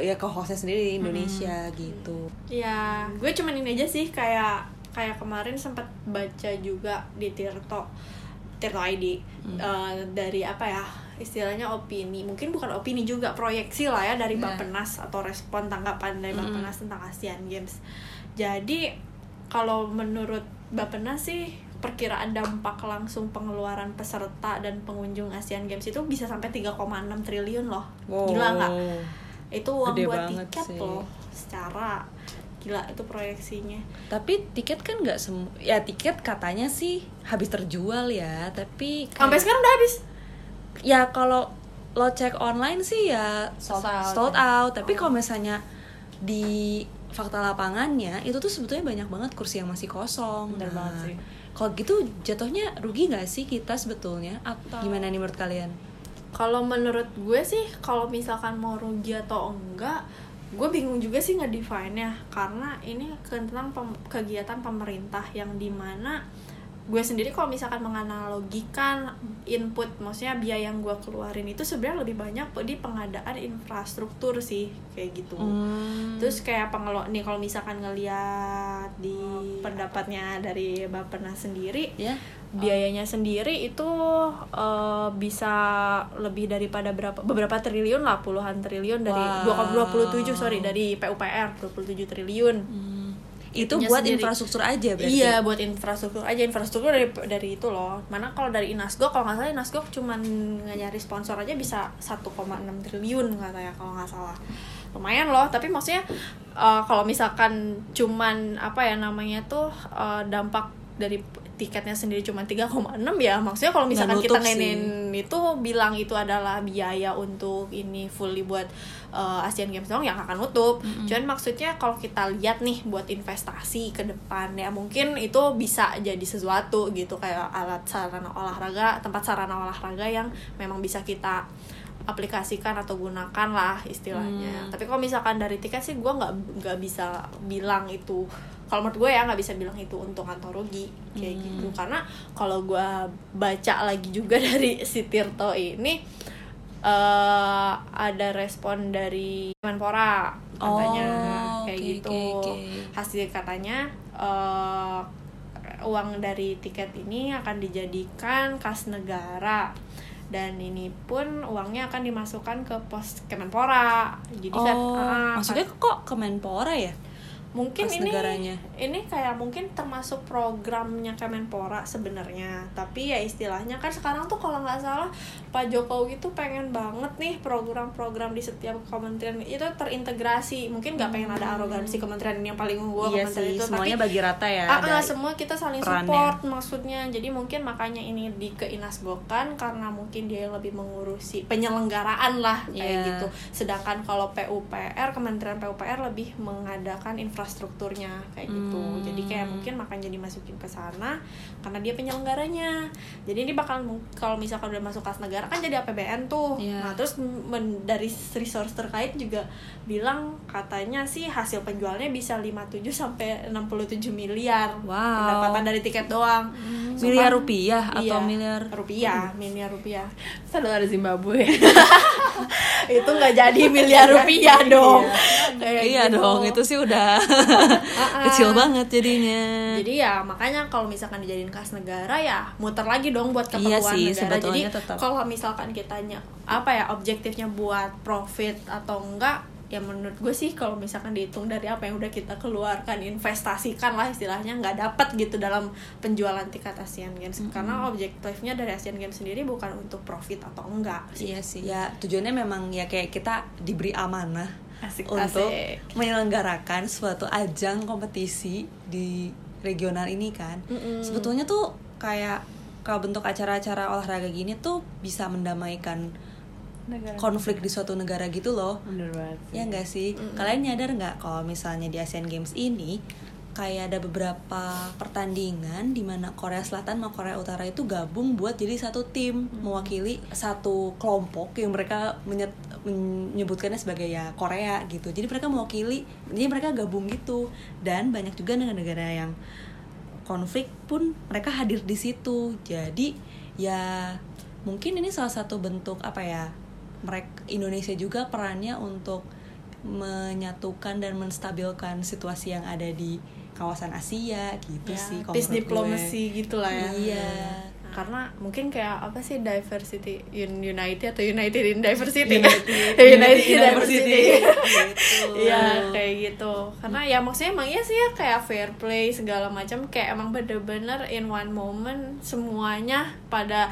[SPEAKER 2] ya ke hostnya sendiri di Indonesia gitu.
[SPEAKER 1] Ya, gue cuman ini aja sih kayak kayak kemarin sempat baca juga di Tirto Tirto ID eh, dari apa ya istilahnya opini mungkin bukan opini juga proyeksi lah ya dari
[SPEAKER 2] Ya.
[SPEAKER 1] Bappenas atau respon tanggapan dari Bappenas tentang Asian Games. Jadi kalau menurut Bappenas sih perkiraan dampak langsung pengeluaran peserta dan pengunjung Asian Games itu bisa sampai 3,6 triliun loh. Gila nggak itu uang
[SPEAKER 2] Gede
[SPEAKER 1] buat tiket
[SPEAKER 2] sih.
[SPEAKER 1] loh secara gila itu proyeksinya.
[SPEAKER 2] Tapi tiket kan nggak semua ya tiket katanya sih habis terjual ya tapi kayak-
[SPEAKER 1] sampai sekarang udah habis?
[SPEAKER 2] Ya kalau lo cek online sih ya
[SPEAKER 3] Sold out.
[SPEAKER 2] sold out. Tapi kalau misalnya di fakta lapangannya itu tuh sebetulnya banyak banget kursi yang masih kosong.
[SPEAKER 3] Bener
[SPEAKER 2] Nah,
[SPEAKER 3] banget sih.
[SPEAKER 2] kalau gitu jatuhnya rugi nggak sih kita sebetulnya? Atau gimana nih menurut kalian
[SPEAKER 1] kalau menurut gue sih kalau misalkan mau rugi atau enggak gue bingung juga sih nge-define nya karena ini tentang pem- kegiatan pemerintah yang di mana gue sendiri kalau misalkan menganalogikan input maksudnya biaya yang gue keluarin itu sebenarnya lebih banyak di pengadaan infrastruktur sih kayak gitu.
[SPEAKER 2] Hmm.
[SPEAKER 1] terus kayak pengelola nih kalau misalkan ngeliat di pendapatnya dari Bapenas sendiri
[SPEAKER 2] ya
[SPEAKER 1] biayanya sendiri itu eh, bisa lebih daripada berapa beberapa triliun lah puluhan triliun dari
[SPEAKER 2] Wow.
[SPEAKER 1] 2,27 sorry dari PUPR 27 triliun
[SPEAKER 2] itu
[SPEAKER 1] Itunya
[SPEAKER 2] buat
[SPEAKER 1] sendiri.
[SPEAKER 2] infrastruktur aja berarti
[SPEAKER 1] Iya buat infrastruktur aja infrastruktur dari dari itu loh. Mana kalau dari Inasgo kalau nggak salah Inasgo cuman nyari sponsor aja bisa 1,6 triliun katanya kalau nggak salah. Lumayan loh. Tapi maksudnya eh, kalau misalkan cuman apa ya namanya tuh eh, dampak dari tiketnya sendiri cuma 3,6 ya maksudnya kalau misalkan kita nenin itu bilang itu adalah biaya untuk ini fully buat uh, Asian Games doang yang akan nutup. Cuman maksudnya kalau kita lihat nih buat investasi ke depan ya mungkin itu bisa jadi sesuatu gitu kayak alat sarana olahraga, tempat sarana olahraga yang memang bisa kita aplikasikan atau gunakan lah istilahnya. Tapi kalau misalkan dari tiket sih gue nggak nggak bisa bilang itu. Kalau menurut gue ya nggak bisa bilang itu untung atau rugi kayak gitu. Karena kalau gue baca lagi juga dari si Tirto ini eh ada respon dari Kemenpora katanya
[SPEAKER 2] Oh,
[SPEAKER 1] kayak
[SPEAKER 2] oke,
[SPEAKER 1] gitu.
[SPEAKER 2] oke, oke.
[SPEAKER 1] Hasil katanya eh uang dari tiket ini akan dijadikan kas negara dan ini pun uangnya akan dimasukkan ke pos Kemenpora. Jadi kan
[SPEAKER 2] oh
[SPEAKER 1] ah,
[SPEAKER 2] maksudnya kok Kemenpora ya
[SPEAKER 1] mungkin ini
[SPEAKER 2] negaranya.
[SPEAKER 1] ini kayak mungkin termasuk programnya Kemenpora sebenarnya tapi ya istilahnya kan sekarang tuh kalau nggak salah Pak Jokowi tuh pengen banget nih program-program di setiap kementerian itu terintegrasi mungkin nggak pengen ada arogansi kementerian ini yang paling unggul
[SPEAKER 2] iya
[SPEAKER 1] kementerian
[SPEAKER 2] sih
[SPEAKER 1] itu
[SPEAKER 2] semuanya
[SPEAKER 1] tapi
[SPEAKER 2] bagi rata ya
[SPEAKER 1] Ah,
[SPEAKER 2] ada
[SPEAKER 1] ah, semua kita saling
[SPEAKER 2] perannya.
[SPEAKER 1] support maksudnya jadi mungkin makanya ini di keinasgokan karena mungkin dia yang lebih mengurusi penyelenggaraan lah kayak
[SPEAKER 2] Iya.
[SPEAKER 1] gitu sedangkan kalau PUPR Kementerian PUPR lebih mengadakan infrastrukturnya kayak gitu
[SPEAKER 2] Hmm.
[SPEAKER 1] jadi kayak mungkin makanya dimasukin ke sana karena dia penyelenggaranya jadi ini bakal kalau misalkan udah masuk kas negara kan jadi APBN tuh
[SPEAKER 2] Iya.
[SPEAKER 1] nah terus men- dari resource terkait juga bilang katanya sih hasil penjualnya bisa 57 sampai 67 miliar
[SPEAKER 2] Wow.
[SPEAKER 1] pendapatan dari tiket doang Sumpah,
[SPEAKER 2] miliar rupiah atau
[SPEAKER 1] iya,
[SPEAKER 2] miliar
[SPEAKER 1] rupiah miliar rupiah
[SPEAKER 3] Selalu ada Zimbabwe.
[SPEAKER 1] itu nggak jadi miliar rupiah dong Kayak
[SPEAKER 2] iya
[SPEAKER 1] gitu.
[SPEAKER 2] dong itu sih udah
[SPEAKER 1] Ah, ah.
[SPEAKER 2] kecil banget jadinya.
[SPEAKER 1] Jadi ya makanya kalau misalkan dijadiin kas negara ya muter lagi dong buat
[SPEAKER 2] Iya
[SPEAKER 1] keperluan
[SPEAKER 2] sih,
[SPEAKER 1] negara. Jadi kalau misalkan kitanya apa ya objektifnya buat profit atau enggak ya menurut gue sih kalau misalkan dihitung dari apa yang udah kita keluarkan investasikan lah istilahnya nggak dapat gitu dalam penjualan tiket Asian Games. Karena objektifnya dari Asian Games sendiri bukan untuk profit atau enggak sih.
[SPEAKER 2] Iya sih. Ya tujuannya memang ya kayak kita diberi amanah
[SPEAKER 3] Asik,
[SPEAKER 2] untuk
[SPEAKER 1] asik.
[SPEAKER 2] menyelenggarakan suatu ajang kompetisi di regional ini kan.
[SPEAKER 1] Mm-mm.
[SPEAKER 2] Sebetulnya tuh kayak kalau bentuk acara-acara olahraga gini tuh bisa mendamaikan
[SPEAKER 3] Negara.
[SPEAKER 2] konflik di suatu negara gitu loh.
[SPEAKER 3] Bener banget. sih.
[SPEAKER 2] Ya enggak sih? Kalian nyadar nggak kalau misalnya di Asian Games ini kayak ada beberapa pertandingan di mana Korea Selatan sama Korea Utara itu gabung buat jadi satu tim mewakili satu kelompok yang mereka menyet- menyebutkannya sebagai ya Korea gitu. Jadi mereka mewakili, jadi mereka gabung gitu. Dan banyak juga negara-negara yang konflik pun mereka hadir di situ. Jadi ya mungkin ini salah satu bentuk apa ya? Mereka Indonesia juga perannya untuk menyatukan dan menstabilkan situasi yang ada di kawasan Asia gitu
[SPEAKER 1] ya,
[SPEAKER 2] sih kalau
[SPEAKER 1] peace diplomacy gitu lah ya.
[SPEAKER 2] Iya.
[SPEAKER 1] Nah, karena mungkin kayak apa sih diversity un united atau united in diversity?
[SPEAKER 2] United-
[SPEAKER 1] united,
[SPEAKER 2] United
[SPEAKER 1] in diversity.
[SPEAKER 2] Gitu.
[SPEAKER 1] Iya kayak gitu. Karena ya maksudnya emang iya sih ya kayak fair play segala macam kayak emang bener-bener in one moment semuanya pada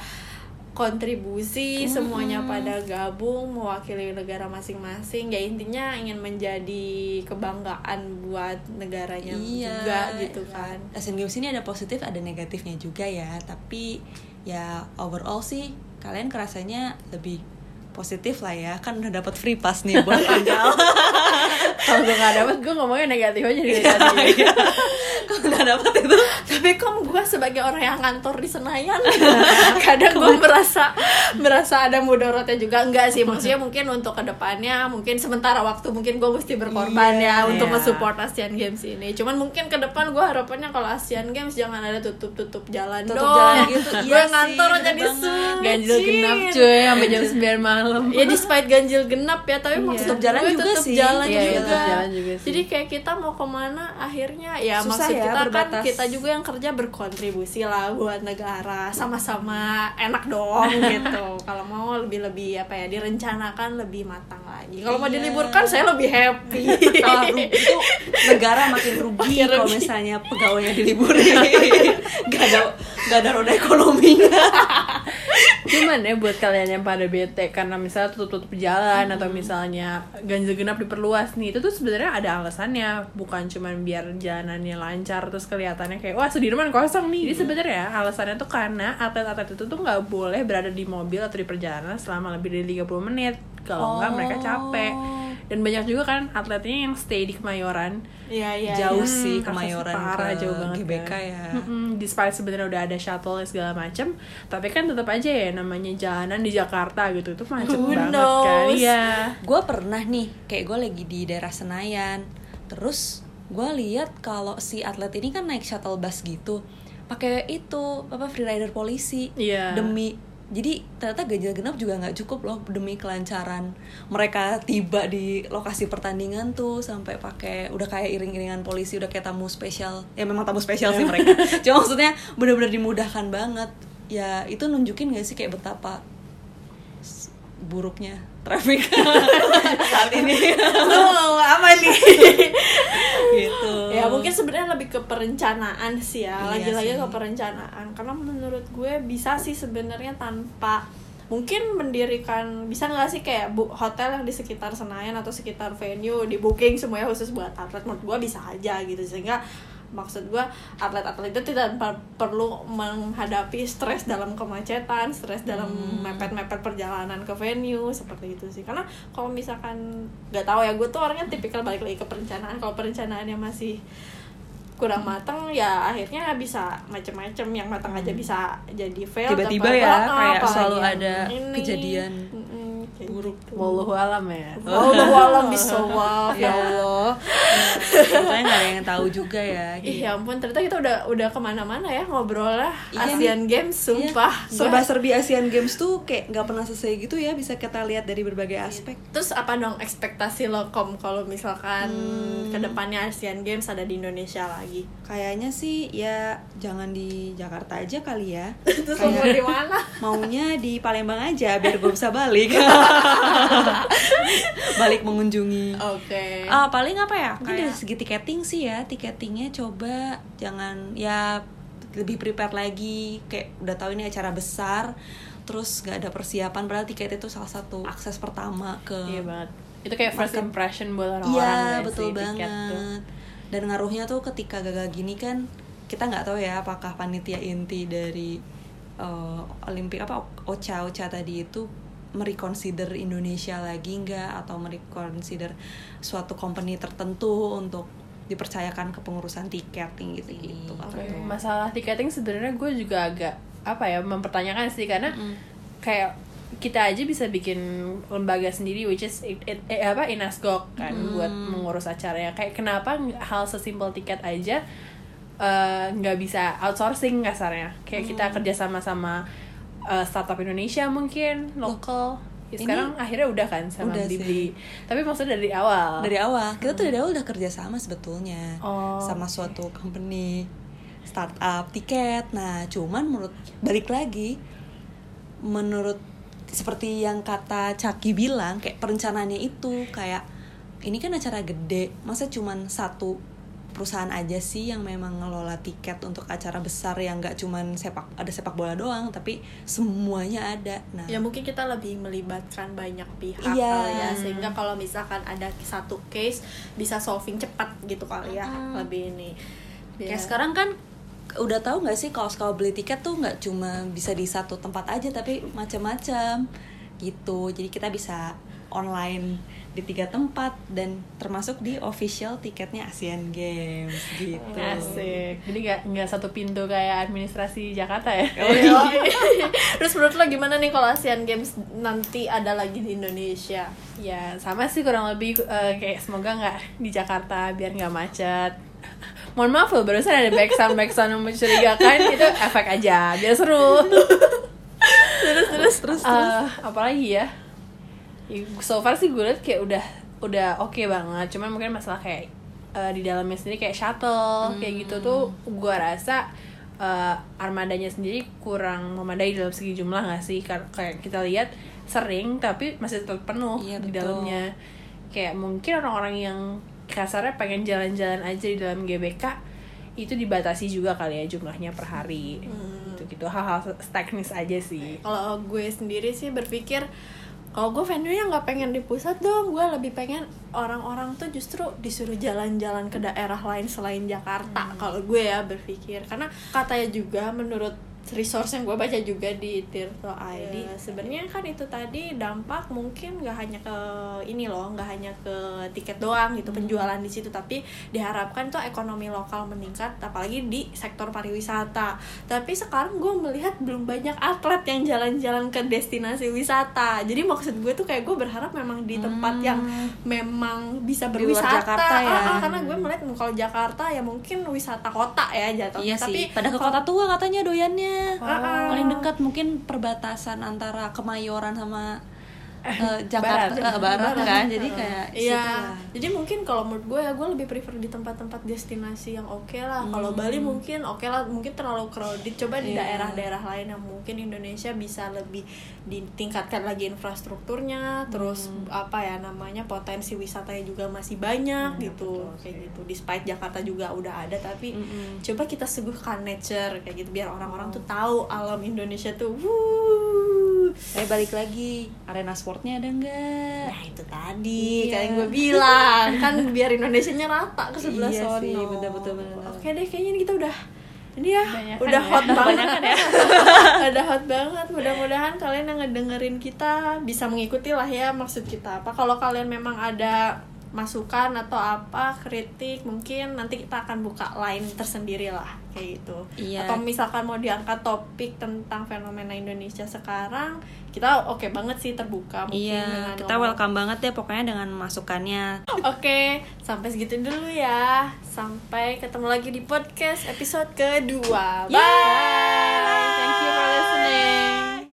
[SPEAKER 1] kontribusi semuanya pada gabung mewakili negara masing-masing. Ya intinya ingin menjadi kebanggaan buat negaranya
[SPEAKER 2] Iya.
[SPEAKER 1] juga gitu kan.
[SPEAKER 2] Asian Games ini ada positif ada negatifnya juga ya. Tapi ya overall sih kalian kerasanya lebih positif lah ya. Kan udah dapat free pass nih buat tanggal
[SPEAKER 3] kalau gue nggak dapet gue ngomongnya negatif aja dari tadi.
[SPEAKER 2] Iya. kalau nggak dapat itu.
[SPEAKER 1] Tapi kok gue sebagai orang yang kantor di Senayan kadang gue merasa merasa ada mudorotnya juga. Enggak sih maksudnya mungkin untuk ke depannya mungkin sementara waktu mungkin gue mesti berkorban
[SPEAKER 2] Iya,
[SPEAKER 1] ya untuk
[SPEAKER 2] iya.
[SPEAKER 1] nge-support Asian Games ini. Cuman mungkin ke depan gue harapannya kalau Asian Games jangan ada tutup tutup jalan
[SPEAKER 2] Tutup
[SPEAKER 1] dong.
[SPEAKER 2] jalan gitu,
[SPEAKER 1] gue
[SPEAKER 2] iya sih,
[SPEAKER 1] ngantor jadi sulit
[SPEAKER 3] ganjil genap cuy sampai jam 9 malam
[SPEAKER 1] ya despite ganjil genap ya tapi maksud
[SPEAKER 2] Tutup jalan
[SPEAKER 1] gue
[SPEAKER 2] juga sih.
[SPEAKER 1] jalan
[SPEAKER 3] Iya, iya,
[SPEAKER 1] juga.
[SPEAKER 3] tutup jalan juga sih.
[SPEAKER 1] jadi kayak kita mau ke mana akhirnya ya
[SPEAKER 2] Susah
[SPEAKER 1] maksud
[SPEAKER 2] ya,
[SPEAKER 1] kita kan
[SPEAKER 2] berbatas.
[SPEAKER 1] kita juga yang kerja berkontribusi lah buat negara sama-sama enak dong gitu kalau mau lebih lebih apa ya direncanakan lebih matang lagi kalau mau
[SPEAKER 2] Iya.
[SPEAKER 1] diliburkan saya lebih happy
[SPEAKER 2] Kalau rugi itu negara makin rugi kalau misalnya pegawainya diliburin gak ada gak ada roda ekonominya
[SPEAKER 3] cuman ya buat kalian yang pada bete karena misalnya tutup-tutup jalan atau misalnya ganjil genap diperluas nih itu tuh sebenarnya ada alasannya. Bukan cuman biar jalanannya lancar terus kelihatannya kayak wah Sudirman kosong nih. Jadi sebenarnya alasannya tuh karena atlet-atlet itu tuh nggak boleh berada di mobil atau di perjalanan selama lebih dari 30 menit. Kalau nggak mereka capek dan banyak juga kan atletnya yang stay di Kemayoran
[SPEAKER 1] Iya iya.
[SPEAKER 2] jauh
[SPEAKER 1] iya.
[SPEAKER 2] sih
[SPEAKER 3] Hmm,
[SPEAKER 2] Kemayoran
[SPEAKER 3] parah,
[SPEAKER 2] ke
[SPEAKER 3] jauh banget
[SPEAKER 2] GBK
[SPEAKER 3] kan.
[SPEAKER 2] ya
[SPEAKER 3] Mm-mm, despite sebenarnya udah ada shuttle segala macem tapi kan tetap aja ya namanya jalanan di Jakarta gitu itu macet
[SPEAKER 1] Who
[SPEAKER 3] banget kan iya
[SPEAKER 2] gue pernah nih kayak gue lagi di daerah Senayan terus gue lihat kalau si atlet ini kan naik shuttle bus gitu pakai itu apa freerider polisi
[SPEAKER 3] Iya.
[SPEAKER 2] demi jadi ternyata ganjil genap juga nggak cukup loh demi kelancaran mereka tiba di lokasi pertandingan tuh sampai pakai udah kayak iring-iringan polisi udah kayak tamu spesial. Ya memang tamu spesial sih mereka. Cuma maksudnya bener-bener dimudahkan banget. Ya itu nunjukin gak sih kayak betapa buruknya traffic saat ini?
[SPEAKER 1] Lu apa nih? mungkin sebenarnya lebih ke perencanaan sih ya
[SPEAKER 2] Iya
[SPEAKER 1] lagi-lagi
[SPEAKER 2] sih.
[SPEAKER 1] ke perencanaan karena menurut gue bisa sih sebenarnya tanpa mungkin mendirikan bisa nggak sih kayak bu hotel yang di sekitar Senayan atau sekitar venue di booking semuanya khusus buat atlet menurut gue bisa aja gitu sehingga maksud gue atlet-atlet itu tidak per- perlu menghadapi stres dalam kemacetan stres dalam mepet-mepet perjalanan ke venue seperti itu sih. Karena kalau misalkan nggak tahu ya gue tuh orangnya tipikal balik lagi ke perencanaan. Kalau perencanaannya masih kurang matang ya akhirnya bisa macem-macem. Yang matang aja bisa jadi fail
[SPEAKER 2] Tiba-tiba ya, kayak selalu ada kejadian buruk.
[SPEAKER 3] Wallahu alam ya
[SPEAKER 1] Wallahu alam bisawab ya Allah
[SPEAKER 2] Makanya nggak ada yang tahu juga ya
[SPEAKER 1] Ih
[SPEAKER 2] gitu.
[SPEAKER 1] ya ampun ternyata kita udah udah ke mana-mana ya ngobrol lah
[SPEAKER 2] Iya
[SPEAKER 1] Asian Games sumpah
[SPEAKER 2] Iya. serba-serbi Asian Games tuh kayak nggak pernah selesai gitu ya bisa kita lihat dari berbagai aspek
[SPEAKER 1] Terus apa dong ekspektasi lo kom kalau misalkan
[SPEAKER 2] Hmm.
[SPEAKER 1] ke depannya Asian Games ada di Indonesia lagi?
[SPEAKER 2] kayaknya sih ya jangan di Jakarta aja kali ya
[SPEAKER 1] Terus mau di mana?
[SPEAKER 2] maunya di Palembang aja biar gue bisa balik balik mengunjungi
[SPEAKER 1] Oke.
[SPEAKER 2] Ah paling apa ya? Mungkin
[SPEAKER 1] Kayak-
[SPEAKER 2] dari segi tiketing sih ya, tiketingnya coba jangan ya lebih prepare lagi. Kayak udah tahu ini acara besar, terus nggak ada persiapan. Padahal tiket itu salah satu akses pertama ke.
[SPEAKER 3] iya banget itu kayak first
[SPEAKER 2] Market.
[SPEAKER 3] impression buat orang-orang
[SPEAKER 2] Iya
[SPEAKER 3] nggak
[SPEAKER 2] betul
[SPEAKER 3] sih,
[SPEAKER 2] banget.
[SPEAKER 3] tuh.
[SPEAKER 2] Dan ngaruhnya tuh ketika gagal gini kan kita nggak tahu ya apakah panitia inti dari uh, Olimpik apa Ocha Ocha tadi itu mereconsider Indonesia lagi nggak? Atau mereconsider suatu company tertentu untuk dipercayakan kepengurusan tiket gitu gitu
[SPEAKER 3] Oke, masalah tiketing sebenarnya gue juga agak apa ya mempertanyakan sih. Karena kayak kita aja bisa bikin lembaga sendiri which is it, it- eh, apa Inasgok kan buat mengurus acaranya kayak kenapa hal sesimpel tiket aja eh, nggak bisa outsourcing kasarnya? Kayak kita kerja sama sama eh, startup Indonesia mungkin lokal. Ya,
[SPEAKER 2] ini
[SPEAKER 3] sekarang akhirnya udah kan sama
[SPEAKER 2] udah
[SPEAKER 3] Blibli tapi maksudnya dari awal?
[SPEAKER 2] Dari awal. Kita tuh dari awal udah kerja sama sebetulnya.
[SPEAKER 3] Oh,
[SPEAKER 2] sama suatu company startup tiket. Nah cuman menurut balik lagi menurut seperti yang kata Caki bilang kayak perencanaannya itu kayak ini kan acara gede masa cuman satu perusahaan aja sih yang memang ngelola tiket untuk acara besar yang nggak cuman sepak ada sepak bola doang tapi semuanya ada nah
[SPEAKER 1] Ya mungkin kita lebih melibatkan banyak pihak
[SPEAKER 2] Iya.
[SPEAKER 1] kali ya sehingga kalau misalkan ada satu case bisa solving cepat gitu kali ya lebih ini.
[SPEAKER 2] Kayak
[SPEAKER 1] Ya.
[SPEAKER 2] sekarang kan udah tahu nggak sih kalau kalau beli tiket tuh nggak cuma bisa di satu tempat aja tapi macam-macam gitu jadi kita bisa online di tiga tempat dan termasuk di official tiketnya Asian Games gitu
[SPEAKER 3] Asik. Jadi nggak nggak satu pintu kayak administrasi Jakarta ya?
[SPEAKER 2] Oh, iya.
[SPEAKER 1] Terus menurut lo gimana nih kalau Asian Games nanti ada lagi di Indonesia?
[SPEAKER 3] Ya sama sih kurang lebih eh, kayak semoga nggak di Jakarta biar nggak macet. Mohon maaf loh barusan ada backsound backsound yang mencurigakan itu efek aja biar seru.
[SPEAKER 1] Terus terus terus.
[SPEAKER 3] Eh, apalagi ya? Ya, So far sih gue liat kayak udah udah oke banget. Cuman mungkin masalah kayak eh, di dalamnya sendiri kayak shuttle kayak gitu tuh gue rasa eh, armadanya sendiri kurang memadai dalam segi jumlah gak sih? Kayak kita lihat sering tapi masih tetap penuh
[SPEAKER 2] Iya,
[SPEAKER 3] di
[SPEAKER 2] betul.
[SPEAKER 3] dalamnya. Kayak mungkin orang-orang yang kasarnya pengen jalan-jalan aja di dalam GBK itu dibatasi juga kali ya jumlahnya per hari. Gitu gitu hal-hal teknis aja sih.
[SPEAKER 1] Kalau gue sendiri sih berpikir kalau gue venue-nya nggak pengen di pusat dong, gue lebih pengen orang-orang tuh justru disuruh jalan-jalan ke daerah lain selain Jakarta. Kalau gue ya berpikir, karena katanya juga menurut resource yang gue baca juga di Tirto ID sebenarnya kan itu tadi dampak mungkin nggak hanya ke ini loh nggak hanya ke tiket doang gitu penjualan di situ tapi diharapkan tuh ekonomi lokal meningkat apalagi di sektor pariwisata. Tapi sekarang gue melihat belum banyak atlet yang jalan-jalan ke destinasi wisata. Jadi maksud gue tuh kayak gue berharap memang di tempat yang memang bisa
[SPEAKER 2] Di luar
[SPEAKER 1] berwisata.
[SPEAKER 2] Jakarta ya.
[SPEAKER 1] Ah, ah, karena gue melihat kalau Jakarta ya mungkin wisata kota ya jatuhnya.
[SPEAKER 2] Iya
[SPEAKER 1] tapi
[SPEAKER 2] sih, pada ke kota tua katanya doyannya.
[SPEAKER 1] Ah,
[SPEAKER 2] Paling dekat mungkin perbatasan antara Kemayoran sama eh, Jakarta
[SPEAKER 3] Barat.
[SPEAKER 2] eh, barat, kan. Jadi kayak
[SPEAKER 1] Iya, jadi mungkin kalau menurut gue ya gue lebih prefer di tempat-tempat destinasi yang oke lah. Kalau Bali mungkin oke lah, mungkin terlalu crowded. Coba di
[SPEAKER 2] Iya.
[SPEAKER 1] daerah-daerah lain yang mungkin Indonesia bisa lebih ditingkatkan lagi infrastrukturnya, terus apa ya namanya potensi wisatanya juga masih banyak gitu, kayak gitu. Despite Jakarta juga udah ada, tapi coba kita seguhkan nature kayak gitu biar orang-orang tuh tahu alam Indonesia tuh. Wuh.
[SPEAKER 2] Eh balik lagi, arena sportnya ada nggak?
[SPEAKER 1] Nah itu tadi
[SPEAKER 2] Iya.
[SPEAKER 1] kayak gue bilang kan biar Indonesia nya rata ke sebelah
[SPEAKER 2] Iya
[SPEAKER 1] sono.
[SPEAKER 2] sih, betul-betul, betul.
[SPEAKER 1] Oke deh kayaknya kita udah ini ya
[SPEAKER 3] Banyakan
[SPEAKER 1] udah
[SPEAKER 3] ya.
[SPEAKER 1] hot banget
[SPEAKER 2] Banyakan ya.
[SPEAKER 1] udah hot banget mudah-mudahan kalian yang ngedengerin kita bisa mengikuti lah ya maksud kita apa kalau kalian memang ada masukan atau apa kritik mungkin nanti kita akan buka line tersendiri lah kayak gitu
[SPEAKER 2] Iya.
[SPEAKER 1] atau misalkan mau diangkat topik tentang fenomena Indonesia sekarang kita oke banget sih terbuka mungkin
[SPEAKER 2] Iya, kita
[SPEAKER 1] ngomong.
[SPEAKER 2] welcome banget deh pokoknya dengan masukannya.
[SPEAKER 1] Oke, sampai segitu dulu ya. Sampai ketemu lagi di podcast episode kedua. Bye.
[SPEAKER 2] Bye.